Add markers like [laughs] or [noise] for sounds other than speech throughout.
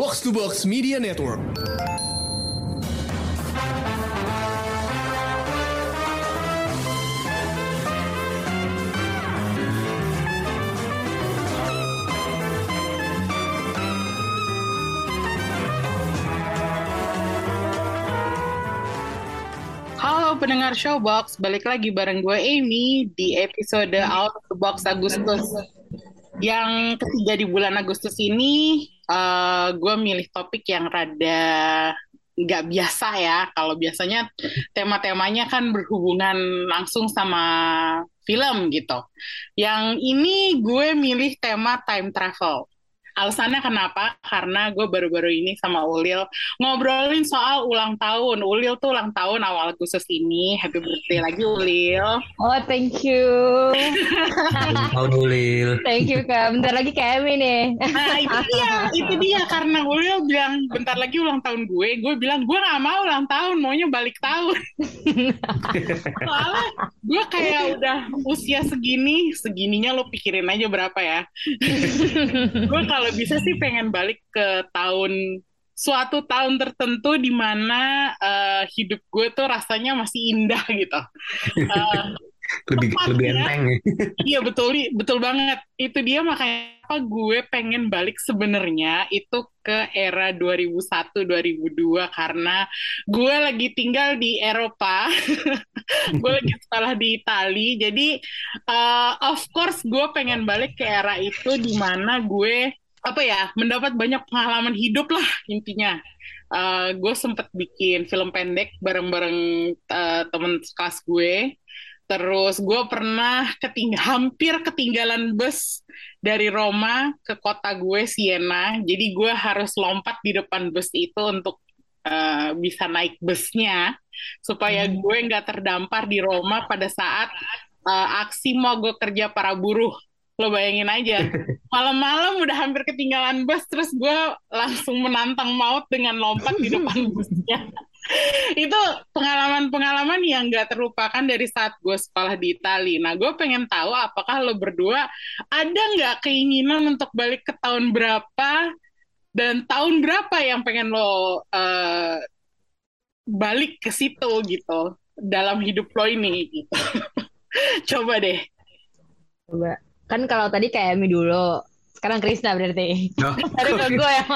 Box to Box Media Network. Halo pendengar Showbox, balik lagi bareng gue Amy di episode Out of the Box Agustus. Yang ketiga di bulan Agustus ini, eh, gue milih topik yang rada nggak biasa ya. Kalau biasanya tema-temanya kan berhubungan langsung sama film gitu. Yang ini gue milih tema time travel. Alasannya kenapa? Karena gue baru-baru ini sama Ulil ngobrolin soal ulang tahun. Ulil tuh ulang tahun awal Agustus ini. Happy birthday lagi Ulil. Oh, thank you. Tahun Ulil. Thank you, Kak. Bentar lagi kayak Emi nih. Nah itu dia, itu dia karena Ulil bilang bentar lagi ulang tahun gue. Gue bilang gue gak mau ulang tahun, maunya balik tahun. [laughs] Soalnya gue kayak udah usia segini, segininya lo pikirin aja berapa ya. [laughs] gue kalau bisa sih pengen balik ke tahun suatu tahun tertentu di mana eh, hidup gue tuh rasanya masih indah gitu. [laughs] Eh, Lebih Tepatnya. lebih enteng ya. [laughs] Iya betul betul banget. Itu dia makanya apa gue pengen balik sebenarnya itu ke era 2001 2002 karena gue lagi tinggal di Eropa. [laughs] gue lagi sekolah di Itali. Jadi uh, of course gue pengen balik ke era itu di mana gue apa ya mendapat banyak pengalaman hidup lah intinya. Uh, gue sempet bikin film pendek bareng-bareng uh, temen kelas gue. Terus gue pernah keting hampir ketinggalan bus dari Roma ke kota gue Siena. Jadi gue harus lompat di depan bus itu untuk eh, bisa naik busnya supaya gue nggak terdampar di Roma pada saat eh, aksi mogok kerja para buruh. Lo bayangin aja, [laughs] malam-malam udah hampir ketinggalan bus, terus gue langsung menantang maut dengan lompat di depan [laughs] busnya itu pengalaman-pengalaman yang gak terlupakan dari saat gue sekolah di Itali. Nah, gue pengen tahu apakah lo berdua ada nggak keinginan untuk balik ke tahun berapa dan tahun berapa yang pengen lo eh, balik ke situ gitu dalam hidup lo ini gitu. [laughs] Coba deh. Coba. Kan kalau tadi kayak Emi dulu. Sekarang Krisna berarti. [laughs] Tadi ke gue yang,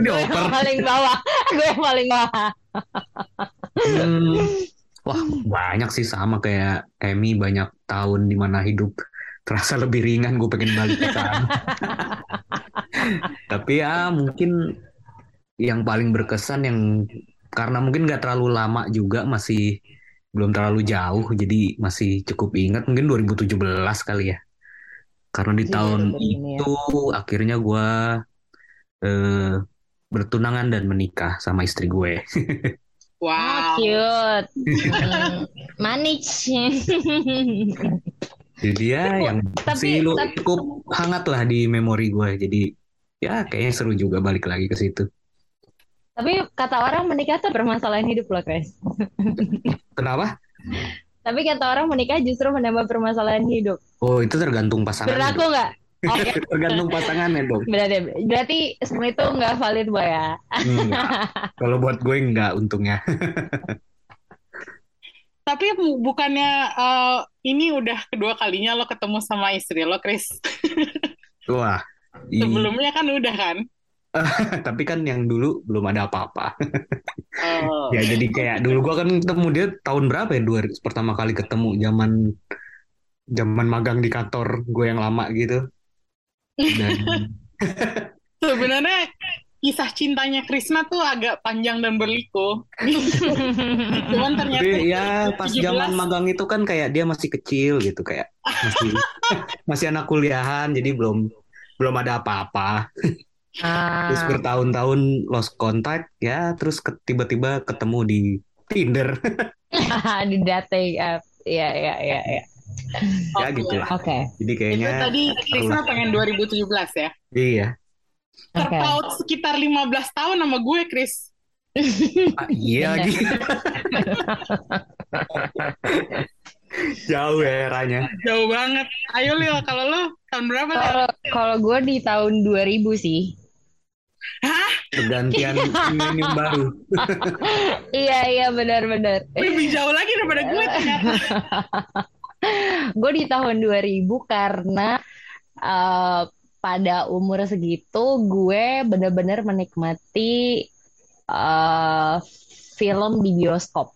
gue yang paling bawah. Gue yang paling bawah. Hmm, wah banyak sih sama kayak Emi banyak tahun di mana hidup terasa lebih ringan gue pengen balik ke sana. [laughs] Tapi ya mungkin yang paling berkesan yang karena mungkin nggak terlalu lama juga masih belum terlalu jauh jadi masih cukup ingat mungkin 2017 kali ya. Karena di Iya, tahun ya. itu akhirnya gue eh, bertunangan dan menikah sama istri gue. [laughs] Oh, Wow. cute. Hmm, Manis. Jadi ya yang Tapi- sih lu tapi- cukup hangat lah di memori gue. Jadi ya kayaknya seru juga balik lagi ke situ. Tapi kata orang menikah tuh permasalahan hidup loh, Kris. Kenapa? [laughs] Tapi kata orang menikah justru menambah permasalahan hidup. Oh itu tergantung pasangan. Berlaku nggak? Oh, [laughs] tergantung pasangannya dong. berarti, berarti semua itu nggak valid, Boy ya? Enggak. [laughs] Kalau buat gue enggak untungnya. [laughs] Tapi bu- bukannya eh, ini udah kedua kalinya lo ketemu sama istri lo, Chris? Wah. Sebelumnya kan udah kan? [laughs] Tapi kan yang dulu belum ada apa-apa. Oh. [laughs] Ya jadi kayak dulu gue kan ketemu dia tahun berapa ya? Dua pertama kali ketemu zaman zaman magang di kantor gue yang lama gitu. Dan [laughs] Sebenarnya kisah cintanya Krisna tuh agak panjang dan berliku. Cuman ternyata Tapi ya pas 17. zaman magang itu kan kayak dia masih kecil gitu kayak masih masih anak kuliahan jadi belum belum ada apa-apa. Terus Ah, bertahun-tahun lost contact ya terus ke- tiba-tiba ketemu di Tinder. [laughs] di dating app. Iya, iya, iya, iya. ya gitulah. Oke. Jadi Itu kayaknya tadi Krisna pengen 2017 ya. iya. Oke. Terpaut sekitar 15 tahun sama gue, Kris. Ah, iya Bener. lagi. Jauh ya eranya. Jauh banget. Ayo Lil, kalau lo tahun berapa? Kalau kalau gue di tahun 2000 sih. Hah? pergantian milenium baru. [laughs] Iya iya benar-benar. Lebih jauh lagi daripada gue [laughs] ternyata. Gue di tahun 2000 karena eh, pada umur segitu gue benar-benar menikmati eh, film di bioskop.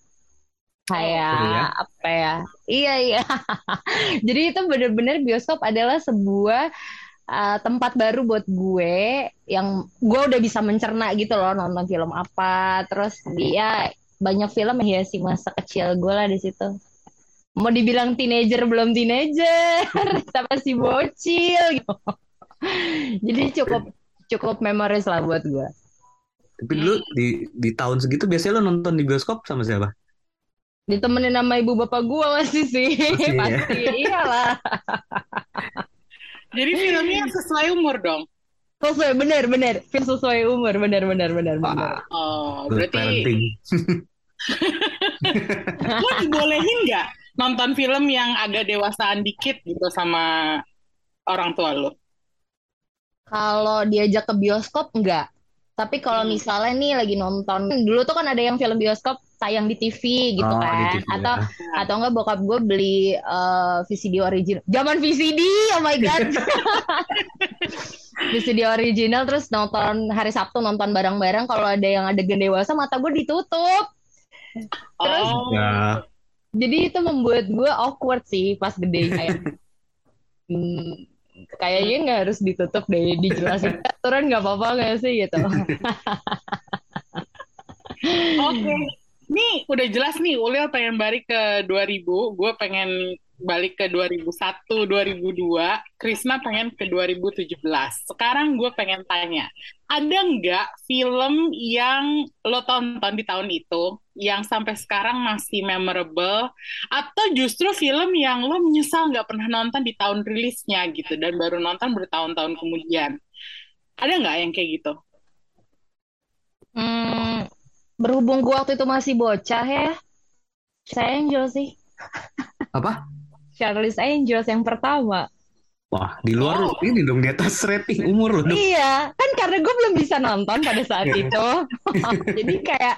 Kayak Oh ya? apa ya? Iya iya. [laughs] Jadi itu benar-benar bioskop adalah sebuah uh, tempat baru buat gue yang gue udah bisa mencerna gitu loh nonton film apa. Terus dia banyak film yang hiasi masa kecil gue lah di situ. Mau dibilang teenager belum teenager [laughs] tapi si bocil gitu. Jadi cukup cukup memoris lah buat gue. Tapi dulu di di tahun segitu biasanya lo nonton di bioskop sama siapa? ditemenin sama ibu bapak gue masih sih Masih ya? [laughs] pasti. Iyalah [laughs] Jadi [laughs] filmnya sesuai umur dong. sesuai bener bener film sesuai umur bener bener bener bener Wah, Oh, good berarti parenting. [laughs] lo dibolehin nggak nonton film yang agak dewasaan dikit gitu sama orang tua lo? Kalau diajak ke bioskop enggak. Tapi kalau Hmm. misalnya nih lagi nonton, dulu tuh kan ada yang film bioskop tayang di TV gitu Oh, kan. TV ya. Atau atau enggak bokap gue beli eh, VCD original. Zaman VCD, oh my god. [laughs] VCD original terus nonton hari Sabtu nonton bareng-bareng kalau ada yang adegan dewasa mata gue ditutup. Terus Oh, Ya, jadi itu membuat gue awkward sih pas gede kayak [laughs] hmm, kayaknya nggak harus ditutup deh dijelasin. [laughs] Aturan nggak apa-apa nggak sih gitu. [laughs] Oke. Nih udah jelas nih, Ulil pengen balik ke 2000, gue pengen balik ke 2001, 2002, Krisna pengen ke 2017. Sekarang gue pengen tanya, ada nggak film yang lo tonton di tahun itu yang sampai sekarang masih memorable atau justru film yang lo menyesal nggak pernah nonton di tahun rilisnya gitu dan baru nonton bertahun-tahun kemudian? Ada nggak yang kayak gitu? Hmm, berhubung gue waktu itu masih bocah ya saya Angel sih apa? Charlie's Angels yang pertama. Wah, di luar Oh. ini dong di atas rating umur lo dong. iya kan karena gue belum bisa nonton pada saat itu. [laughs] Jadi kayak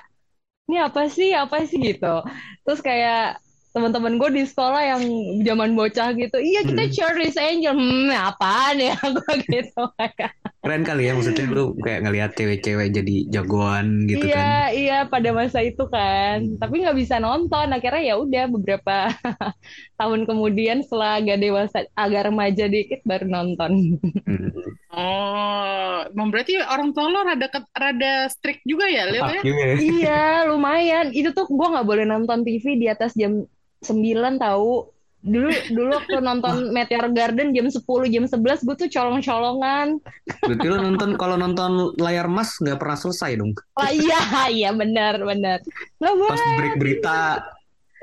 ini apa sih apa sih? gitu. Terus kayak teman-teman gue di sekolah yang zaman bocah gitu iya kita Hmm. Charlie's Angel hmm apaan ya gue [laughs] gitu kayak Keren kali ya maksudnya lu kayak ngelihat cewek-cewek jadi jagoan gitu iya kan. iya pada masa itu kan tapi nggak bisa nonton akhirnya ya udah beberapa [laughs] tahun kemudian setelah agak dewasa agak remaja dikit baru nonton Hmm. Oh, berarti orang tua lo rada ke- rada strict juga ya, Lil ya? Ya. iya lumayan itu tuh gue nggak boleh nonton TV di atas jam 9 tahu dulu dulu waktu nonton Meteor Garden jam 10 jam 11 gue tuh colong-colongan Berarti lo nonton kalau nonton layar mas nggak pernah selesai dong. lah iya iya benar benar nggak Pas break berita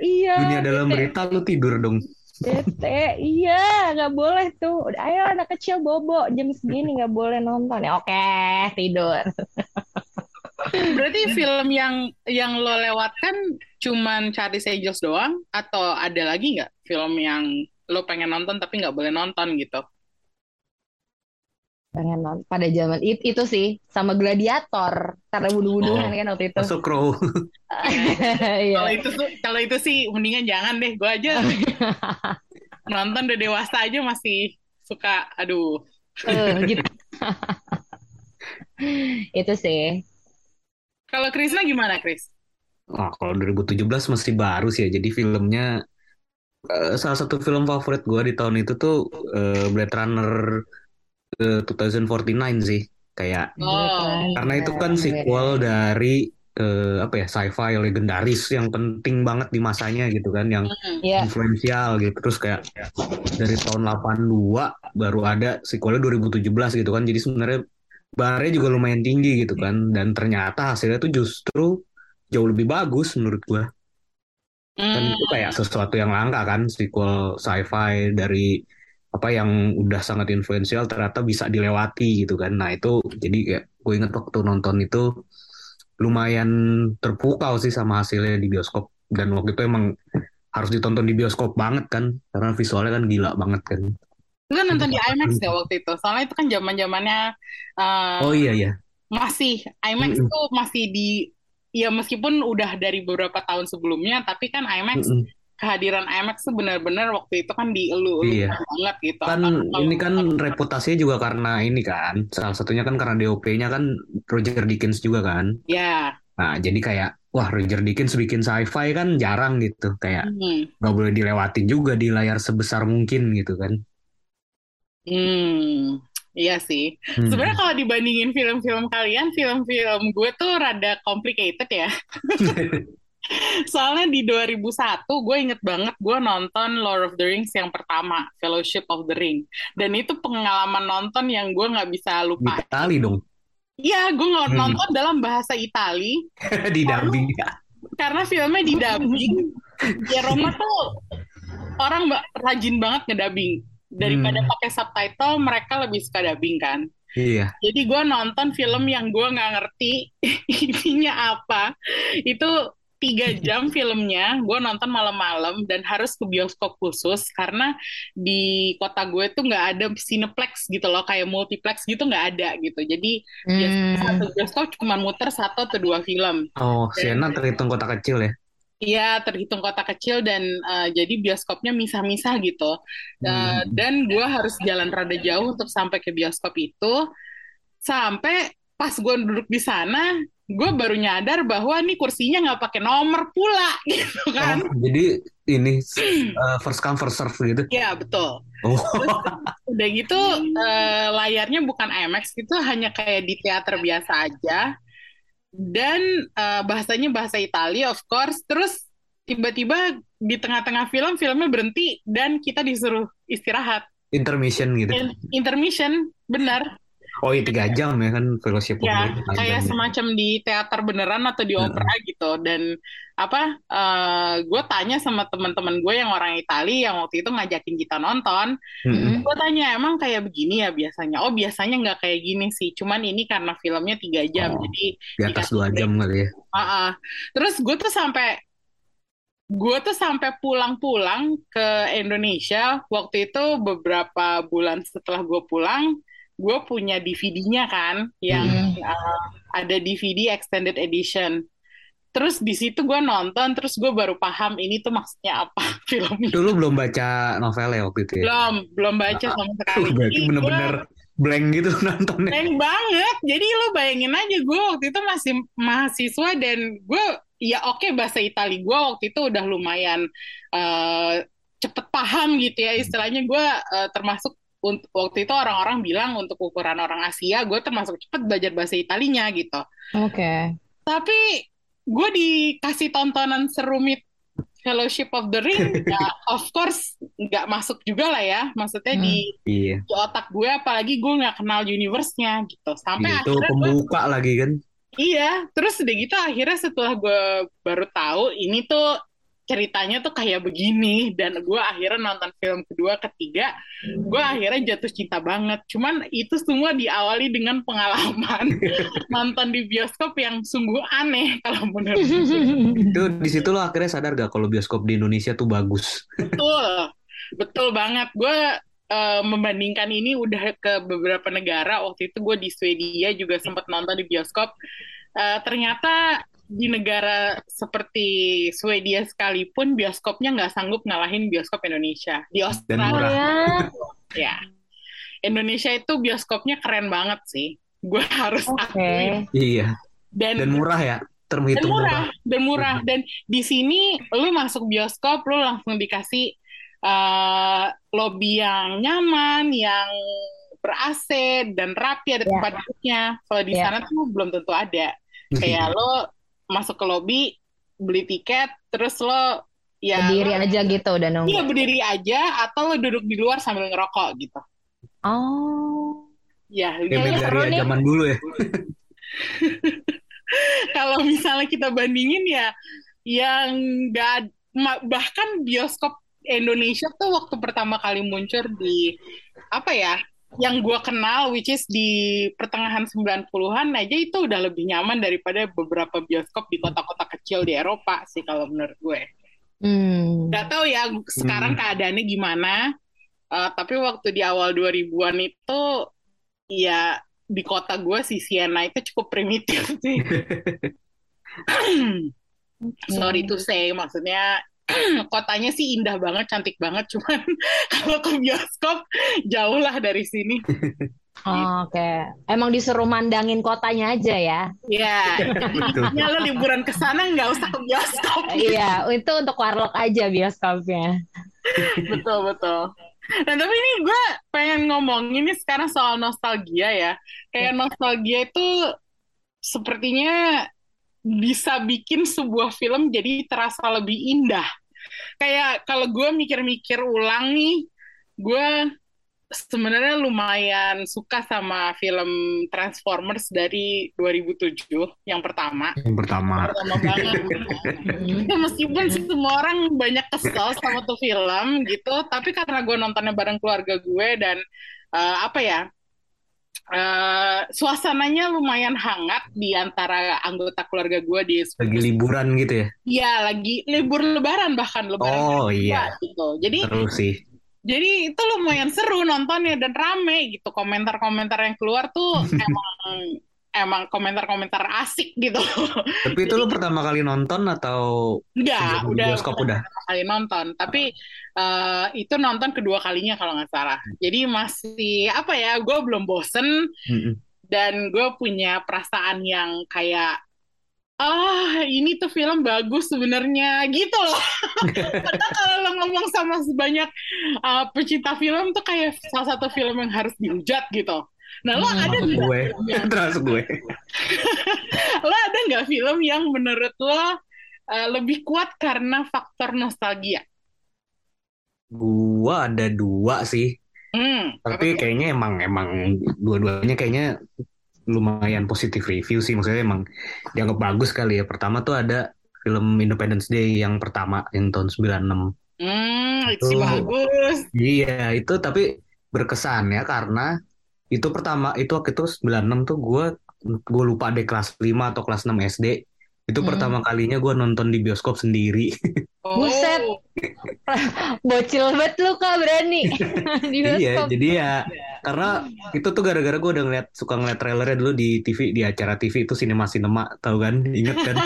iya dunia dalam bete. berita lu tidur dong. Bete, iya nggak boleh tuh. Ayo anak kecil bobo jam segini nggak boleh nonton ya. Oke tidur. [laughs] Berarti film yang yang lo lewatkan cuman Charlie's Angels doang atau ada lagi nggak film yang lo pengen nonton tapi nggak boleh nonton gitu? Pengen nonton pada zaman itu, itu sih sama Gladiator karena bunuh-bunuhan Oh. kan waktu itu. Masuk crow. [laughs] Iya. Kalau itu tuh- kalau itu sih mendingan jangan deh. Gue aja [laughs] nonton udah dewasa aja masih suka. Aduh. Eh, gitu. [laughs] itu sih. Kalau Krisna gimana, Kris? Wah, kalau 2017 masih baru sih ya. Jadi filmnya eh, salah satu film favorit gua di tahun itu tuh eh, Blade Runner eh, 2049 sih. Kayak Oh. karena itu kan sequel dari eh, apa ya sci-fi legendaris yang penting banget di masanya gitu kan, yang Hmm. Ya, influensial gitu. Terus kayak dari tahun 82 baru ada sequelnya 2017 gitu kan. Jadi sebenarnya barnya juga lumayan tinggi gitu kan. Dan ternyata hasilnya tuh justru jauh lebih bagus menurut gua. kan Hmm. itu kayak sesuatu yang langka kan sequel sci-fi dari apa yang udah sangat influensial ternyata bisa dilewati gitu kan nah itu jadi kayak gue inget waktu nonton itu lumayan terpukau sih sama hasilnya di bioskop dan waktu itu emang harus ditonton di bioskop banget kan karena visualnya kan gila banget kan Lu nonton di IMAX ya waktu itu? Soalnya itu kan zaman zamannya oh iya iya masih IMAX Mm-mm. tuh masih di ya meskipun udah dari beberapa tahun sebelumnya tapi kan IMAX Mm-mm. kehadiran IMAX tuh benar-benar waktu itu kan dielu-elukan Iya. banget gitu Kan kalau ini kan reputasinya juga karena ini kan. Salah satunya kan karena DOP-nya kan Roger Deakins juga kan. ya Nah, jadi kayak wah Roger Deakins bikin sci-fi kan jarang gitu. Kayak hmm, nggak boleh dilewatin juga di layar sebesar mungkin gitu kan. Hmm, iya sih Hmm. sebenarnya kalau dibandingin film-film kalian film-film gue tuh rada complicated ya [laughs] Soalnya di 2001 gue inget banget gue nonton Lord of the Rings yang pertama, Fellowship of the Ring. Dan itu pengalaman nonton yang gue nggak bisa Di lupa. Itali dong. Iya, gue Hmm. nonton dalam bahasa Itali [laughs] di dubbing. karena filmnya di dubbing. [laughs] Ya Roma tuh orang rajin banget ngedubbing. Daripada Hmm. pakai subtitle, mereka lebih suka dubbing kan. Iya. Jadi gue nonton film yang gue nggak ngerti [laughs] ininya apa. Itu tiga [laughs] jam filmnya, gue nonton malam-malam dan harus ke bioskop khusus karena di kota gue tuh nggak ada cineplex gitu loh, kayak multiplex gitu nggak ada gitu. Jadi biasanya Hmm. satu bioskop cuma muter satu atau dua film. Oh, Siena terhitung kota kecil ya. Iya, terhitung kota kecil dan eh, jadi bioskopnya misah-misah gitu. Eh, Hmm. dan gue harus jalan rada jauh untuk sampai ke bioskop itu. Sampai pas gue duduk di sana, gue baru nyadar bahwa nih kursinya nggak pakai nomor pula [laughs] gitu kan. Oh, jadi ini uh, first come first serve gitu. Iya, betul. Oh. Udah gitu eh, layarnya bukan IMAX gitu, hanya kayak di teater biasa aja. Dan eh, bahasanya bahasa Italia of course. Terus tiba-tiba di tengah-tengah film filmnya berhenti dan kita disuruh istirahat. Intermission gitu. In- intermission, benar. Oh iya tiga jam ya kan Fellowship Ya, Ring, kayak ya. semacam di teater beneran atau di opera gitu. Dan apa? gue tanya sama teman-teman gue yang orang Italia yang waktu itu ngajakin kita nonton. Mm-mm. Gue tanya emang kayak begini ya biasanya? Oh biasanya nggak kayak gini sih. Cuman ini karena filmnya tiga jam, Oh, jadi Di atas dua jam kali ya. Ah, ah. Terus gue tuh sampai gue tuh sampai pulang-pulang ke Indonesia waktu itu beberapa bulan setelah gue pulang gue punya DVD-nya kan yang Hmm. uh, ada DVD extended edition terus di situ gue nonton terus gue baru paham ini tuh maksudnya apa [laughs] filmnya Dulu belum baca novelnya waktu itu ya. belum belum baca sama [laughs] sekali Uh, berarti bener-bener blank gitu [laughs] nontonnya. Keren banget. Jadi lo bayangin aja gue waktu itu masih mahasiswa dan gue ya oke bahasa Itali gue waktu itu udah lumayan eh, cepet paham gitu ya istilahnya gue eh, termasuk untuk waktu itu orang-orang bilang untuk ukuran orang Asia gue termasuk cepet belajar bahasa Italinya gitu. Oke. Tapi gue dikasih tontonan serumit Fellowship of the Ring, [laughs] ya of course nggak masuk juga lah ya. Maksudnya Hmm. di Iya. di otak gue apalagi gue nggak kenal universe-nya gitu sampai Iya, itu akhirnya gue pembuka lagi kan. iya terus udah gitu akhirnya setelah gue baru tahu ini tuh ceritanya tuh kayak begini dan gue akhirnya nonton film kedua ketiga gue akhirnya jatuh cinta banget cuman itu semua diawali dengan pengalaman [laughs] nonton di bioskop yang sungguh aneh kalau menurut Itu di situ lo akhirnya sadar gak kalau bioskop di Indonesia tuh bagus. Betul, betul banget. Gue eh, membandingkan ini udah ke beberapa negara. Waktu itu gue di Swedia juga sempat nonton di bioskop. Eh, ternyata di negara seperti Swedia sekalipun bioskopnya nggak sanggup ngalahin bioskop Indonesia. Di Dan Australia, [laughs] ya. Indonesia itu bioskopnya keren banget sih. Gue harus Oke. akuin. Iya. Dan Dan murah ya. dan Terhitung murah, murah. dan murah. Dan di sini lu masuk bioskop, lu langsung dikasih eh, lobby yang nyaman, yang ber AC dan rapi, ada Ya. tempat duduknya. Kalau di Ya. sana tuh belum tentu ada. [laughs] Kayak lo masuk ke lobby, beli tiket, terus lo ya Berdiri lo- aja gitu udah iya nunggu. berdiri aja atau lo duduk di luar sambil ngerokok gitu. Oh. Ya, Kayak Megaria nih. zaman dulu ya. [laughs] kalau misalnya kita bandingin ya yang nggak ma- bahkan bioskop Indonesia tuh waktu pertama kali muncul di apa ya yang gua kenal which is di pertengahan 90-an aja itu udah lebih nyaman daripada beberapa bioskop di kota-kota kecil di Eropa sih kalau menurut gue. Hmm. Gak tahu ya sekarang Hmm. keadaannya gimana. Eh, tapi waktu di awal 2000-an itu ya di kota gue si Siena itu cukup primitif sih. [laughs] [clears throat] Sorry to say, maksudnya [clears throat] kotanya sih indah banget, cantik banget, cuman [laughs] kalau ke bioskop jauh lah dari sini. Oh, [laughs] Oke, okay. emang disuruh mandangin kotanya aja ya? Iya, yeah. lo liburan ke sana nggak usah ke bioskop. [laughs] Iya, itu untuk warlock aja bioskopnya. betul betul. Nah tapi ini gue pengen ngomong ini sekarang soal nostalgia ya. Kayak nostalgia itu sepertinya bisa bikin sebuah film jadi terasa lebih indah. Kayak kalau gue mikir-mikir ulang nih, gue sebenarnya lumayan suka sama film Transformers dari 2007 yang pertama. Yang pertama. Pertama banget. [laughs] ya, meskipun semua orang banyak kesel sama tuh film gitu, tapi karena gue nontonnya bareng keluarga gue dan uh, apa ya? Uh, suasananya lumayan hangat di antara anggota keluarga gue di lagi liburan gitu ya? Iya, lagi libur lebaran bahkan lebaran. Oh iya. Gitu. Jadi Terus sih jadi itu lumayan seru nontonnya dan rame gitu komentar-komentar yang keluar tuh [laughs] emang emang komentar-komentar asik gitu. Tapi itu lo pertama kali nonton atau enggak, udah bioskop udah pertama kali nonton. Tapi uh, itu nonton kedua kalinya kalau nggak salah. Jadi masih apa ya? Gue belum bosen mm -mm. dan gue punya perasaan yang kayak ah ini tuh film bagus sebenarnya gitu loh. [laughs] Karena kalau lo ngomong sama sebanyak uh, pecinta film tuh kayak salah satu film yang harus dihujat gitu. Nah lo hmm, ada nggak? Gue, [laughs] terus gue. [laughs] lo ada nggak film yang menurut lo uh, lebih kuat karena faktor nostalgia? Gua ada dua sih. Hmm, Tapi kayaknya emang emang dua-duanya kayaknya lumayan positif review sih maksudnya emang dianggap bagus kali ya pertama tuh ada film Independence Day yang pertama yang tahun 96 Hmm, itu bagus. Iya, itu tapi berkesan ya karena itu pertama itu waktu itu 96 tuh gue gue lupa deh kelas 5 atau kelas 6 SD. Itu hmm. pertama kalinya gue nonton di bioskop sendiri. [laughs] Oh. Buset. Bocil banget lu Kak berani [laughs] di iya, bioskop. Iya, jadi ya karena itu tuh gara-gara gue udah ngeliat suka ngeliat trailernya dulu di TV di acara TV itu sinema sinema tau kan inget kan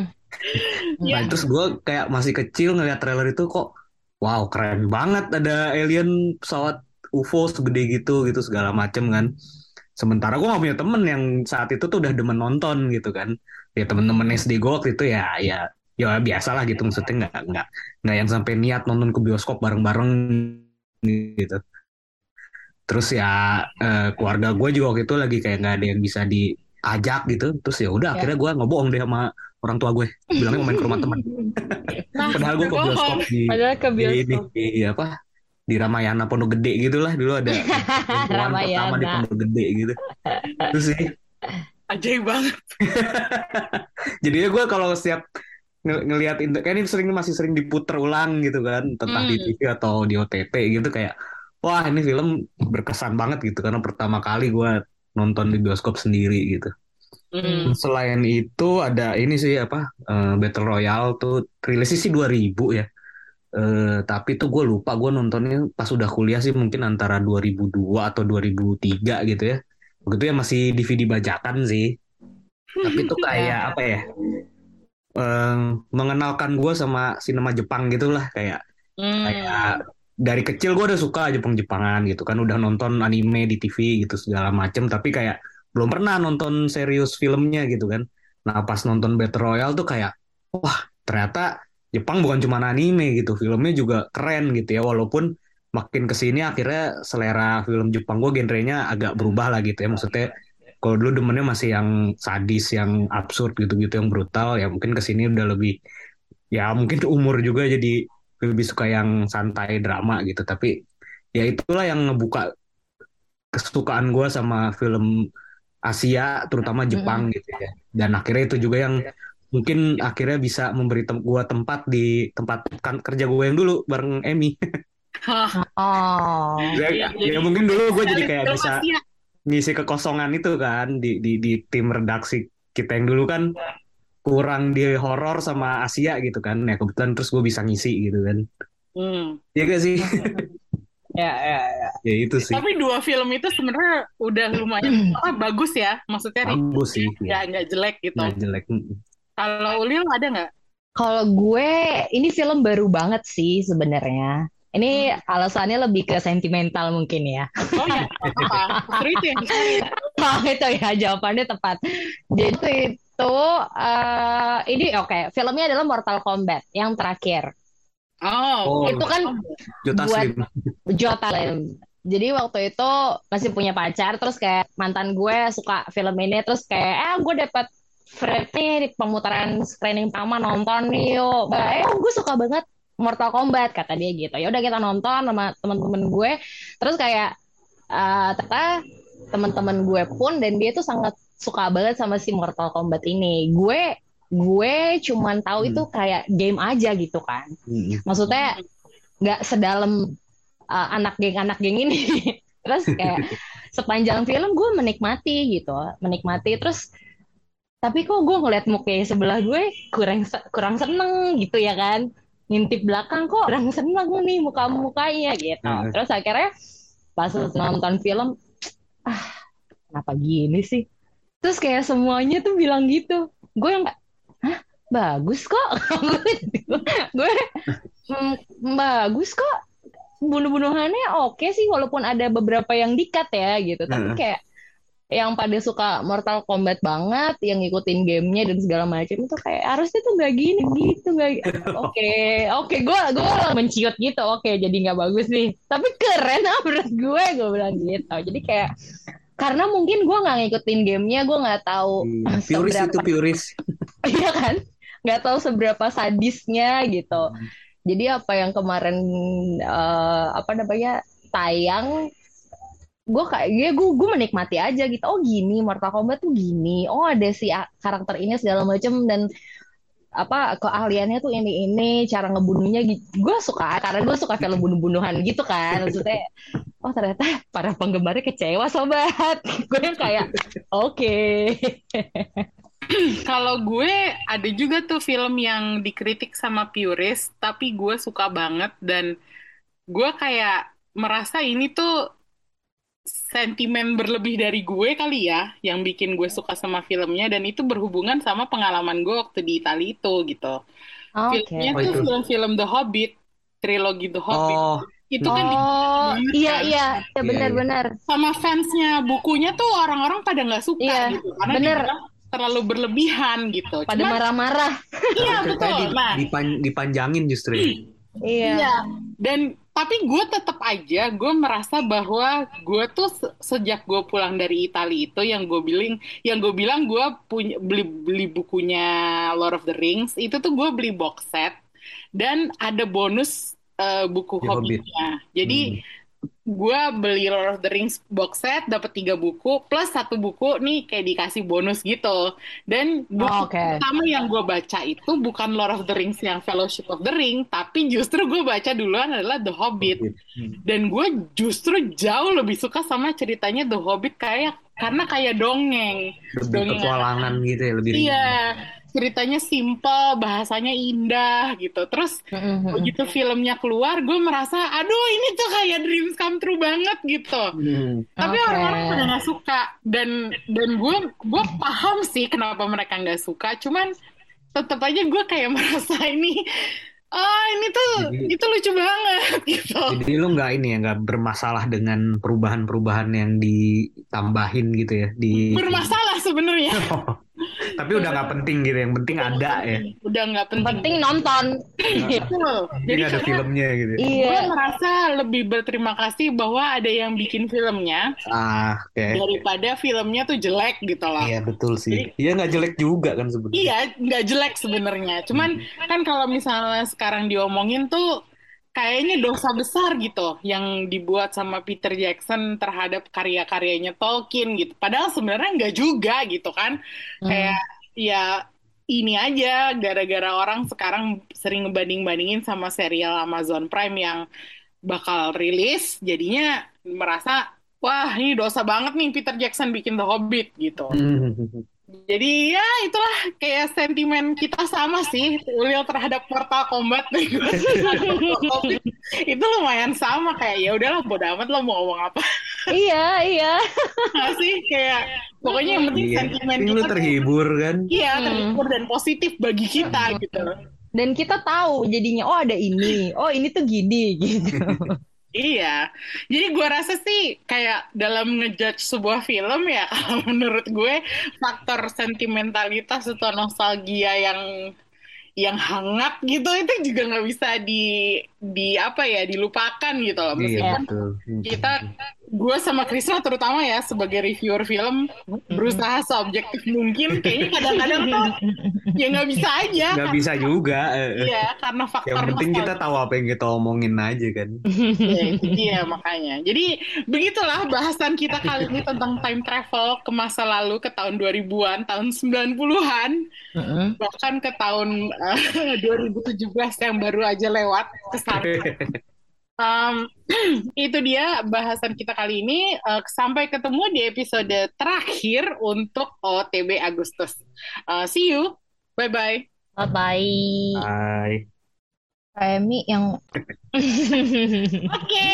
[laughs] nah terus gue kayak masih kecil ngeliat trailer itu kok wow keren banget ada alien pesawat UFO segede gitu gitu segala macem kan. Sementara gue gak punya temen yang saat itu tuh udah demen nonton gitu kan. Ya temen-temen SD gue waktu itu ya ya ya biasa lah gitu. Maksudnya nggak nggak nggak yang sampai niat nonton ke bioskop bareng-bareng gitu. Terus ya uh, keluarga gue juga waktu itu lagi kayak nggak ada yang bisa diajak gitu. Terus ya udah ya. akhirnya gue ngebohong deh sama orang tua gue bilangnya mau main ke rumah teman nah, padahal gue ke bioskop di, padahal ke bioskop. di, di, di apa [laughs] di Ramayana Pondok Gede gitu lah dulu ada pertama di Pondok Gede gitu terus sih ajaib banget [laughs] jadinya gue kalau setiap ng ngelihat kayak ini sering masih sering diputer ulang gitu kan entah hmm. di TV atau di OTT gitu kayak wah ini film berkesan banget gitu karena pertama kali gue nonton di bioskop sendiri gitu. Mm. Selain itu ada ini sih apa uh, Battle Royale tuh rilisnya sih 2000 ya. Uh, tapi tuh gue lupa gue nontonnya pas udah kuliah sih mungkin antara 2002 atau 2003 gitu ya. Begitu ya masih DVD bajakan sih. Tapi tuh [laughs] kayak apa ya? Um, mengenalkan gue sama sinema Jepang gitulah kayak mm. kayak dari kecil gue udah suka Jepang-Jepangan gitu kan udah nonton anime di TV gitu segala macem tapi kayak belum pernah nonton serius filmnya gitu kan nah pas nonton Battle Royale tuh kayak wah ternyata Jepang bukan cuma anime gitu filmnya juga keren gitu ya walaupun makin ke sini akhirnya selera film Jepang gue genrenya agak berubah lah gitu ya. Maksudnya kalau dulu demennya masih yang sadis yang absurd gitu-gitu yang brutal ya mungkin ke sini udah lebih ya mungkin [laughs] umur juga jadi lebih suka yang santai drama gitu. Tapi ya itulah yang ngebuka kesukaan gue sama film Asia terutama Jepang mm-hmm. gitu ya. Dan akhirnya itu juga yang mungkin akhirnya bisa memberi tem gue tempat di tempat kan kerja gue yang dulu bareng Emmy oh ya, ya, ya mungkin dulu gue jadi kayak bisa ngisi kekosongan itu kan di di di tim redaksi kita yang dulu kan kurang di horor sama Asia gitu kan ya kebetulan terus gue bisa ngisi gitu kan hmm. ya gak sih [laughs] Ya, ya, ya. Ya itu sih. Tapi dua film itu sebenarnya udah lumayan apa, [clears throat] bagus ya. Maksudnya Bagus sih. nggak Ya. nggak jelek gitu. Nggak jelek. Kalau Ulil ada nggak? Kalau gue, ini film baru banget sih sebenarnya. Ini alasannya lebih ke sentimental mungkin ya. Oh ya, [laughs] apa? Itu yang. Oh, itu ya jawabannya tepat. Jadi itu eh, ini oke, filmnya adalah Mortal Kombat yang terakhir. Oh, Oh. Itu kan Jota Buat- Slim. Jota Lim. Jadi waktu itu masih punya pacar, terus kayak mantan gue suka film ini, terus kayak eh gue dapet nih di pemutaran screening pertama nonton yuk. Bah, eh gue suka banget Mortal Kombat kata dia gitu. Ya udah kita nonton sama teman-teman gue. Terus kayak eh ternyata teman-teman gue pun dan dia tuh sangat suka banget sama si Mortal Kombat ini. Gue gue cuman tahu Hmm. itu kayak game aja gitu kan. Mm. Maksudnya nggak sedalam uh, anak geng anak geng ini. [laughs] Terus kayak [laughs] sepanjang film gue menikmati gitu, menikmati. Terus tapi kok gue ngeliat mukanya sebelah gue kurang kurang seneng gitu ya kan. Ngintip belakang kok kurang seneng nih muka-mukanya gitu. Heeh. Terus akhirnya pas nonton film, ah kenapa gini sih? Terus kayak semuanya tuh bilang gitu. Gue yang hah bagus kok. [laughs] gue "Hmm, bagus kok. Bunuh-bunuhannya oke sih walaupun ada beberapa yang dikat ya gitu. Tapi kayak yang pada suka Mortal Kombat banget, yang ngikutin gamenya dan segala macam itu kayak harusnya tuh nggak gini gitu nggak. [laughs] Oke, oke, gue gue menciut gitu. Oke, jadi nggak bagus nih. Tapi keren [laughs] ah menurut gue, gue bilang gitu. Jadi kayak karena mungkin gue nggak ngikutin gamenya, gue nggak tahu Hmm. [laughs] Puris seberapa itu puris. Iya kan? Nggak tahu seberapa sadisnya gitu. Jadi apa yang kemarin eh, apa namanya tayang, gue kayak ya gue gue menikmati aja gitu. Oh gini Mortal Kombat tuh gini. Oh ada si karakter ini segala macam dan apa keahliannya tuh ini ini cara ngebunuhnya gitu. Gue suka karena gue suka film bunuh-bunuhan gitu kan. Maksudnya oh ternyata [laughs] para penggemarnya kecewa sobat. [laughs] Gue yang kayak oke. [laughs] Kalau gue ada juga tuh film yang dikritik sama purist, tapi gue suka banget dan gue kayak merasa ini tuh sentimen berlebih dari gue kali ya yang bikin gue suka sama filmnya dan itu berhubungan sama pengalaman gue waktu di Italia itu gitu. Oke. Filmnya Oh, tuh itu. film-film The Hobbit, trilogi The Hobbit. Oh, Itu kan Oh, banget iya kan. iya, ya Iya, benar-benar. sama fansnya bukunya tuh orang-orang pada nggak suka Iya, gitu karena bener. terlalu berlebihan gitu. Pada marah-marah. iya betul. di- Nah, dipan- dipanjangin justru. ya. Iya. Iya, dan tapi gue tetap aja gue merasa bahwa gue tuh se- sejak gue pulang dari Italia itu yang gue bilang yang gue bilang gue punya beli beli bukunya Lord of the Rings itu tuh gue beli box set dan ada bonus eh, buku The Hobbit. Hobbitnya. Jadi gue beli Lord of the Rings box set dapat tiga buku plus satu buku nih kayak dikasih bonus gitu. Dan buku Oh, Oke. pertama yang gue baca itu bukan Lord of the Rings yang Fellowship of the Ring, tapi justru gue baca duluan adalah The Hobbit. Hmm. Dan gue justru jauh lebih suka sama ceritanya The Hobbit kayak karena kayak dongeng. Lebih Dongeng petualangan gitu ya, lebih ringan. Ceritanya simple, bahasanya indah gitu. Terus Mm-mm. begitu filmnya keluar, gue merasa, aduh ini tuh kayak dreams come true banget gitu. Hmm. Tapi Oke. orang-orang pada nggak suka dan dan gue gue paham sih kenapa mereka nggak suka. Cuman tetap aja gue kayak [laughs] merasa ini, ah ini tuh Jadi- itu lucu banget [laughs] gitu. Jadi lu nggak ini ya nggak bermasalah dengan perubahan-perubahan yang ditambahin gitu ya di. Bermasalah sebenarnya. [laughs] Tapi udah nggak penting gitu, yang penting ada ya. Udah nggak penting. Penting nonton. [laughs] Betul. Jadi Jadi ada karena filmnya gitu. gue Iya. merasa lebih berterima kasih bahwa ada yang bikin filmnya Ah, oke. daripada filmnya tuh jelek gitu loh. Iya betul sih. Iya nggak jelek juga kan sebenarnya. Iya, nggak jelek sebenarnya. Cuman kan kalau misalnya sekarang diomongin tuh kayaknya dosa besar gitu yang dibuat sama Peter Jackson terhadap karya-karyanya Tolkien gitu. Padahal sebenarnya nggak juga gitu kan. Kayak ya ini aja gara-gara orang sekarang sering ngebanding-bandingin sama serial Amazon Prime yang bakal rilis, jadinya merasa wah ini dosa banget nih Peter Jackson bikin The Hobbit gitu. Hmm. Jadi ya itulah kayak sentimen kita sama sih Ulil terhadap Mortal Kombat [laughs] itu lumayan sama kayak ya udahlah bodo amat lo mau ngomong apa Iya, iya. [laughs] Nggak sih kayak pokoknya yang penting Iya, sentimen Ini kita tuh terhibur kan? iya Hmm. terhibur dan positif bagi kita gitu. Dan kita tahu jadinya, oh ada ini, oh ini tuh gini [laughs] gitu. Iya, jadi gue rasa sih kayak dalam ngejudge sebuah film ya [laughs] kalau menurut gue faktor sentimentalitas atau nostalgia yang yang hangat gitu itu juga nggak bisa di di apa ya dilupakan gitu loh. Iya meskipun betul. kita gue sama Krisna terutama ya sebagai reviewer film berusaha seobjektif mungkin kayaknya kadang-kadang tuh ya nggak bisa aja Nggak bisa juga. eh. iya karena faktor Yang penting kita tahu apa yang kita omongin aja kan. [laughs] Ya, dia makanya. Jadi begitulah bahasan kita kali ini tentang time travel ke masa lalu ke tahun 2000-an, tahun 90-an, Mm-mm. bahkan ke tahun eh, [laughs] 2017 yang baru aja lewat ke sana. [laughs] Um, [clears throat] itu dia bahasan kita kali ini. Eh, sampai ketemu di episode terakhir untuk OTB Agustus. Eh, see you. Bye-bye. Bye-bye. Hai. Remi yang [laughs] Oke.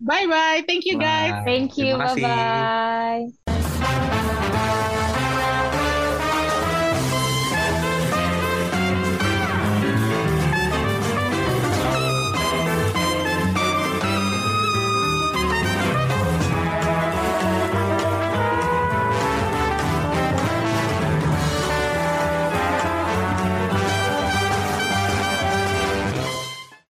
Bye-bye. Thank you guys. Bye. thank you, bye-bye.